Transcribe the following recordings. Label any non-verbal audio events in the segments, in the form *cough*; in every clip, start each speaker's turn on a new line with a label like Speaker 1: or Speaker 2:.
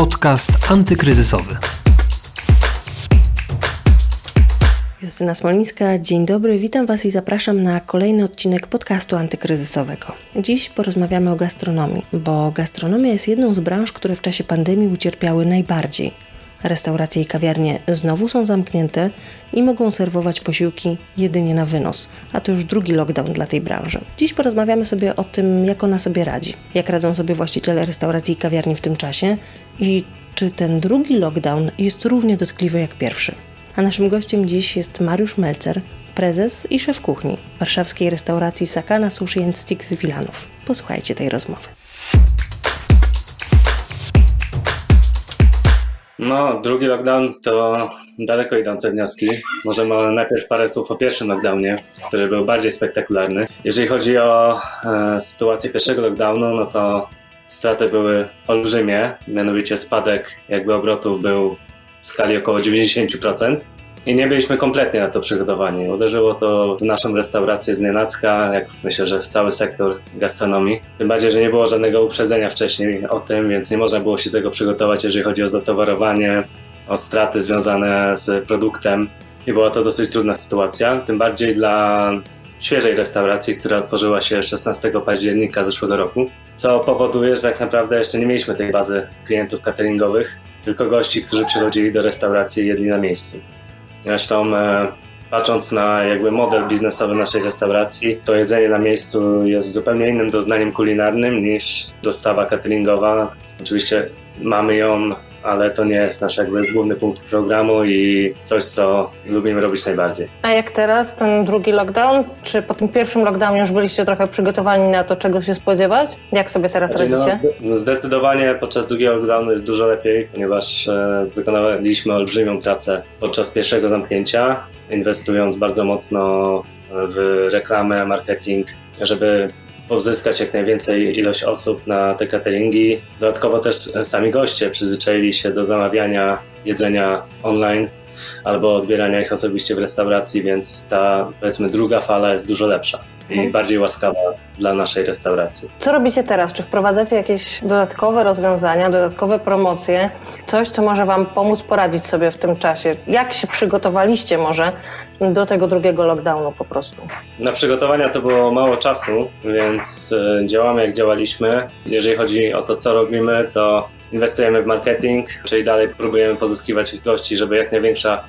Speaker 1: Podcast antykryzysowy.
Speaker 2: Justyna Smolińska, dzień dobry, witam Was i zapraszam na kolejny odcinek podcastu antykryzysowego. Dziś porozmawiamy o gastronomii, bo gastronomia jest jedną z branż, które w czasie pandemii ucierpiały najbardziej. Restauracje i kawiarnie znowu są zamknięte i mogą serwować posiłki jedynie na wynos, a to już drugi lockdown dla tej branży. Dziś porozmawiamy sobie o tym, jak ona sobie radzi, jak radzą sobie właściciele restauracji i kawiarni w tym czasie i czy ten drugi lockdown jest równie dotkliwy jak pierwszy. A naszym gościem dziś jest Mariusz Melcer, prezes i szef kuchni warszawskiej restauracji Sakana Sushi and Sticks Wilanów. Posłuchajcie tej rozmowy.
Speaker 3: No, drugi lockdown to daleko idące wnioski. Możemy najpierw parę słów o pierwszym lockdownie, który był bardziej spektakularny. Jeżeli chodzi o e, sytuację pierwszego lockdownu, no to straty były olbrzymie, mianowicie spadek jakby obrotów był w skali około 90%. I nie byliśmy kompletnie na to przygotowani. Uderzyło to w naszą restaurację z nienacka, jak myślę, że w cały sektor gastronomii. Tym bardziej, że nie było żadnego uprzedzenia wcześniej o tym, więc nie można było się tego przygotować, jeżeli chodzi o zatowarowanie, o straty związane z produktem. I była to dosyć trudna sytuacja, tym bardziej dla świeżej restauracji, która otworzyła się 16 października zeszłego roku, co powoduje, że tak naprawdę jeszcze nie mieliśmy tej bazy klientów cateringowych, tylko gości, którzy przychodzili do restauracji i jedli na miejscu. Zresztą e, patrząc na jakby model biznesowy naszej restauracji, to jedzenie na miejscu jest zupełnie innym doznaniem kulinarnym niż dostawa cateringowa. Oczywiście mamy ją ale to nie jest nasz jakby główny punkt programu i coś, co lubimy robić najbardziej.
Speaker 4: A jak teraz, ten drugi lockdown? Czy po tym pierwszym lockdownie już byliście trochę przygotowani na to, czego się spodziewać? Jak sobie teraz znaczy, radzicie?
Speaker 3: No, zdecydowanie podczas drugiego lockdownu jest dużo lepiej, ponieważ e, wykonaliśmy olbrzymią pracę podczas pierwszego zamknięcia, inwestując bardzo mocno w reklamę, marketing, żeby pozyskać jak najwięcej ilość osób na te cateringi. Dodatkowo też sami goście przyzwyczaili się do zamawiania jedzenia online albo odbierania ich osobiście w restauracji, więc ta powiedzmy druga fala jest dużo lepsza i mhm. bardziej łaskawa dla naszej restauracji.
Speaker 4: Co robicie teraz? Czy wprowadzacie jakieś dodatkowe rozwiązania, dodatkowe promocje? Coś, co może Wam pomóc poradzić sobie w tym czasie? Jak się przygotowaliście może do tego drugiego lockdownu po prostu?
Speaker 3: Na przygotowania to było mało czasu, więc e, działamy jak działaliśmy. Jeżeli chodzi o to, co robimy, to inwestujemy w marketing, czyli dalej próbujemy pozyskiwać gości, żeby jak największa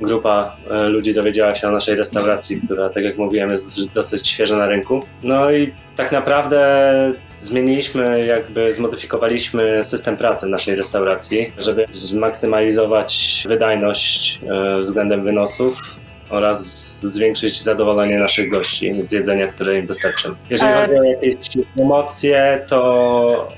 Speaker 3: grupa e, ludzi dowiedziała się o naszej restauracji, która, tak jak mówiłem, jest dosyć świeża na rynku. No i tak naprawdę zmieniliśmy, jakby zmodyfikowaliśmy system pracy naszej restauracji, żeby zmaksymalizować wydajność e, względem wynosów oraz zwiększyć zadowolenie naszych gości z jedzenia, które im dostarczymy. Jeżeli e, chodzi o jakieś emocje, to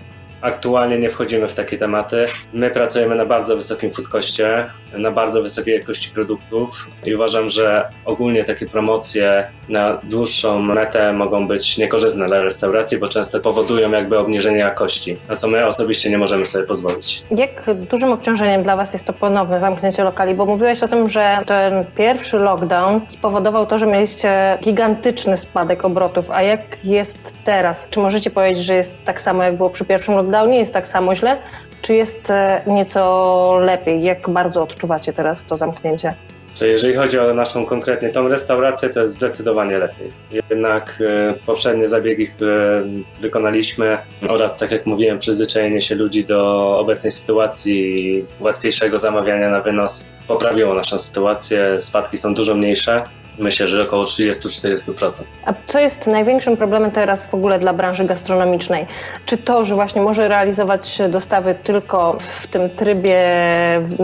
Speaker 3: Aktualnie nie wchodzimy w takie tematy. My pracujemy na bardzo wysokim foodkoście, na bardzo wysokiej jakości produktów i uważam, że ogólnie takie promocje na dłuższą metę mogą być niekorzystne dla restauracji, bo często powodują jakby obniżenie jakości, na co my osobiście nie możemy sobie pozwolić.
Speaker 4: Jak dużym obciążeniem dla Was jest to ponowne zamknięcie lokali? Bo mówiłeś o tym, że ten pierwszy lockdown spowodował to, że mieliście gigantyczny spadek obrotów, a jak jest teraz? Czy możecie powiedzieć, że jest tak samo jak było przy pierwszym lockdownie? Lockdownie jest tak samo źle, czy jest e, nieco lepiej? Jak bardzo odczuwacie teraz to zamknięcie?
Speaker 3: Jeżeli chodzi o naszą konkretnie tą restaurację, to jest zdecydowanie lepiej. Jednak e, poprzednie zabiegi, które wykonaliśmy oraz, tak jak mówiłem, przyzwyczajenie się ludzi do obecnej sytuacji łatwiejszego zamawiania na wynos poprawiło naszą sytuację. Spadki są dużo mniejsze. Myślę, że około 30-40%.
Speaker 4: A co jest największym problemem teraz w ogóle dla branży gastronomicznej? Czy to, że właśnie może realizować dostawy tylko w tym trybie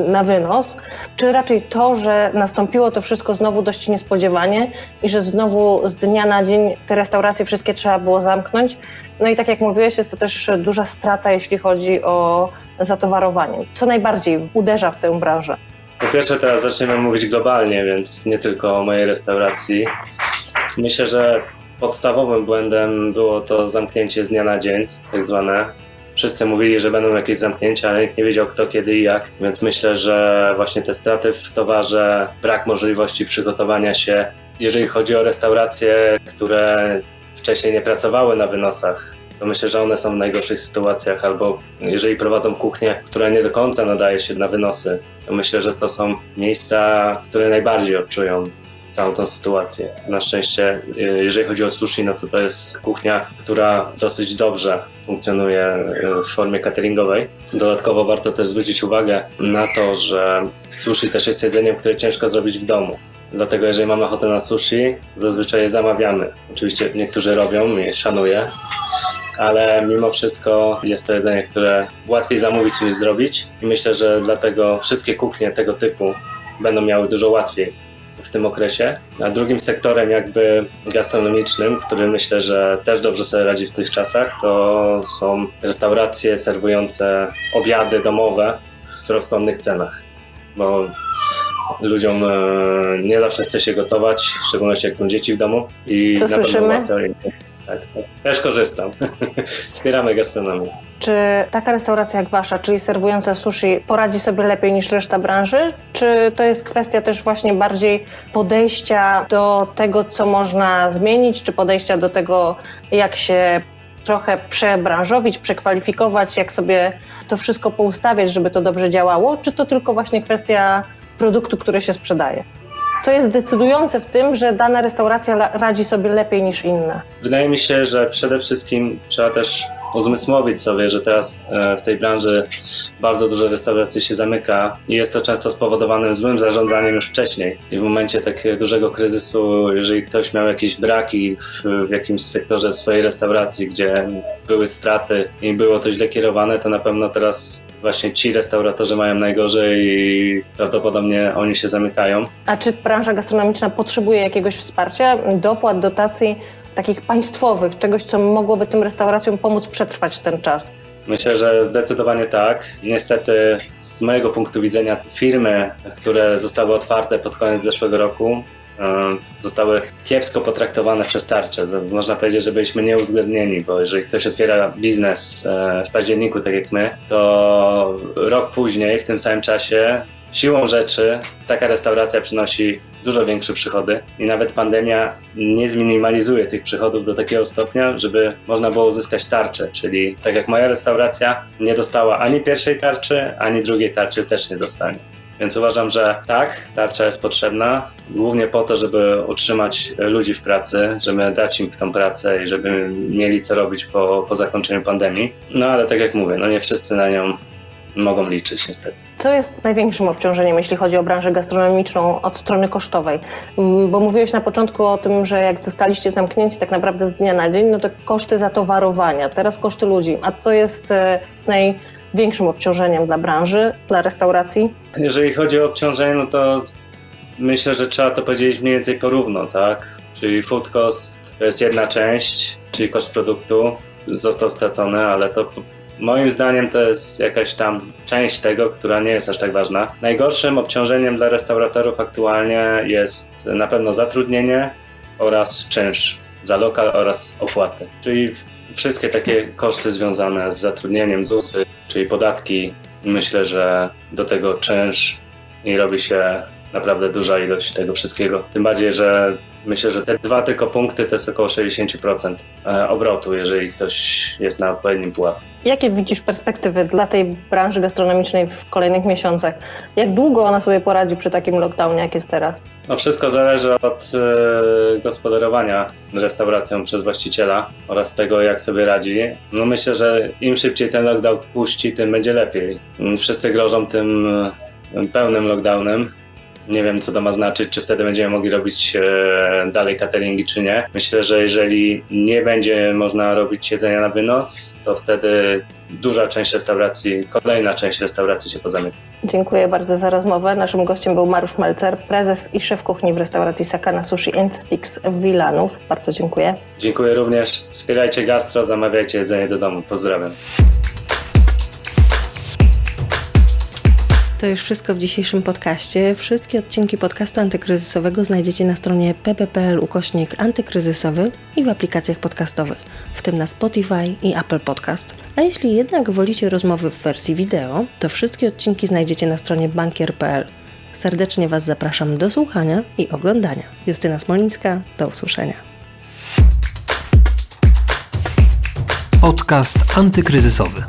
Speaker 4: na wynos, czy raczej to, że nastąpiło to wszystko znowu dość niespodziewanie i że znowu z dnia na dzień te restauracje wszystkie trzeba było zamknąć? No i tak jak mówiłeś, jest to też duża strata, jeśli chodzi o zatowarowanie. Co najbardziej uderza w tę branżę?
Speaker 3: Po pierwsze, teraz zaczniemy mówić globalnie, więc nie tylko o mojej restauracji. Myślę, że podstawowym błędem było to zamknięcie z dnia na dzień, tak zwane. Wszyscy mówili, że będą jakieś zamknięcia, ale nikt nie wiedział kto, kiedy i jak, więc myślę, że właśnie te straty w towarze, brak możliwości przygotowania się, jeżeli chodzi o restauracje, które wcześniej nie pracowały na wynosach, to myślę, że one są w najgorszych sytuacjach, albo jeżeli prowadzą kuchnię, która nie do końca nadaje się na wynosy, to myślę, że to są miejsca, które najbardziej odczują całą tą sytuację. Na szczęście, y, jeżeli chodzi o sushi, no to to jest kuchnia, która dosyć dobrze funkcjonuje y, w formie cateringowej. Dodatkowo warto też zwrócić uwagę na to, że sushi też jest jedzeniem, które ciężko zrobić w domu. Dlatego jeżeli mamy ochotę na sushi, zazwyczaj je zamawiamy. Oczywiście niektórzy robią i szanuję, ale mimo wszystko jest to jedzenie, które łatwiej zamówić niż zrobić i myślę, że dlatego wszystkie kuchnie tego typu będą miały dużo łatwiej w tym okresie. A drugim sektorem jakby gastronomicznym, który myślę, że też dobrze sobie radzi w tych czasach, to są restauracje serwujące obiady domowe w rozsądnych cenach. Bo ludziom e, nie zawsze chce się gotować, w szczególności jak są dzieci w domu. I
Speaker 4: Co
Speaker 3: na pewno
Speaker 4: słyszymy?
Speaker 3: im- Tak, tak. Też korzystam. *laughs* Wspieramy gastronomię.
Speaker 4: Czy taka restauracja jak wasza, czyli serwująca sushi, poradzi sobie lepiej niż reszta branży? Czy to jest kwestia też właśnie bardziej podejścia do tego, co można zmienić, czy podejścia do tego, jak się trochę przebranżowić, przekwalifikować, jak sobie to wszystko poustawiać, żeby to dobrze działało? Czy to tylko właśnie kwestia produktu, który się sprzedaje? Co jest decydujące w tym, że dana restauracja radzi sobie lepiej niż inne?
Speaker 3: Wydaje mi się, że przede wszystkim trzeba też uzmysłowić sobie, że teraz e, w tej branży bardzo dużo restauracji się zamyka i jest to często spowodowane złym zarządzaniem już wcześniej. I w momencie takiego dużego kryzysu, jeżeli ktoś miał jakieś braki w, w jakimś sektorze swojej restauracji, gdzie były straty i było to źle kierowane, to na pewno teraz właśnie ci restauratorzy mają najgorzej i prawdopodobnie oni się zamykają.
Speaker 4: A czy branża gastronomiczna potrzebuje jakiegoś wsparcia, dopłat, dotacji takich państwowych, czegoś, co mogłoby tym restauracjom pomóc przetrwać ten czas?
Speaker 3: Myślę, że zdecydowanie tak. Niestety, z mojego punktu widzenia, firmy, które zostały otwarte pod koniec zeszłego roku, e, zostały kiepsko potraktowane przez tarczę. Można powiedzieć, że byliśmy nieuwzględnieni, bo jeżeli ktoś otwiera biznes e, w październiku, tak jak my, to rok później, w tym samym czasie, siłą rzeczy taka restauracja przynosi dużo większe przychody i nawet pandemia nie zminimalizuje tych przychodów do takiego stopnia, żeby można było uzyskać tarczę, czyli tak jak moja restauracja nie dostała ani pierwszej tarczy, ani drugiej tarczy też nie dostanie. Więc uważam, że tak, tarcza jest potrzebna, głównie po to, żeby utrzymać ludzi w pracy, żeby dać im tą pracę i żeby mieli co robić po, po zakończeniu pandemii. No ale tak jak mówię, no nie wszyscy na nią mogą liczyć niestety.
Speaker 4: Co jest największym obciążeniem, jeśli chodzi o branżę gastronomiczną od strony kosztowej? Mm, Bo mówiłeś na początku o tym, że jak zostaliście zamknięci tak naprawdę z dnia na dzień, no to koszty zatowarowania, teraz koszty ludzi. A co jest e, największym obciążeniem dla branży, dla restauracji?
Speaker 3: Jeżeli chodzi o obciążenie, no to myślę, że trzeba to podzielić mniej więcej porówno, tak? Czyli food cost to jest jedna część, czyli koszt produktu został stracony, ale to moim zdaniem to jest jakaś tam część tego, która nie jest aż tak ważna. Najgorszym obciążeniem dla restauratorów aktualnie jest na pewno zatrudnienie oraz czynsz za lokal oraz opłaty. Czyli wszystkie takie koszty związane z zatrudnieniem, ZUSy, czyli podatki, myślę, że do tego czynsz i robi się naprawdę duża ilość tego wszystkiego. Tym bardziej, że myślę, że te dwa tylko punkty to jest około 60% e, obrotu, jeżeli ktoś jest na odpowiednim pułapie.
Speaker 4: Jakie widzisz perspektywy dla tej branży gastronomicznej w kolejnych miesiącach? Jak długo ona sobie poradzi przy takim lockdownie, jak jest teraz?
Speaker 3: No wszystko zależy od e, gospodarowania restauracją przez właściciela oraz tego, jak sobie radzi. No myślę, że im szybciej ten lockdown puści, tym będzie lepiej. Wszyscy grożą tym e, pełnym lockdownem. Nie wiem, co to ma znaczyć, czy wtedy będziemy mogli robić e, dalej cateringi, czy nie. Myślę, że jeżeli nie będzie można robić jedzenia na wynos, to wtedy duża część restauracji, kolejna część restauracji się pozamyka.
Speaker 4: Dziękuję bardzo za rozmowę. Naszym gościem był Mariusz Melcer, prezes i szef kuchni w restauracji Sakana Sushi and Sticks w Wilanów. Bardzo dziękuję.
Speaker 3: Dziękuję również. Wspierajcie gastro, zamawiajcie jedzenie do domu. Pozdrawiam.
Speaker 2: To już wszystko w dzisiejszym podcaście. Wszystkie odcinki podcastu antykryzysowego znajdziecie na stronie pp.pl ukośnik antykryzysowy i w aplikacjach podcastowych, w tym na Spotify i Apple Podcast. A jeśli jednak wolicie rozmowy w wersji wideo, to wszystkie odcinki znajdziecie na stronie bankier.pl. Serdecznie Was zapraszam do słuchania i oglądania. Justyna Smolińska, do usłyszenia.
Speaker 1: Podcast antykryzysowy.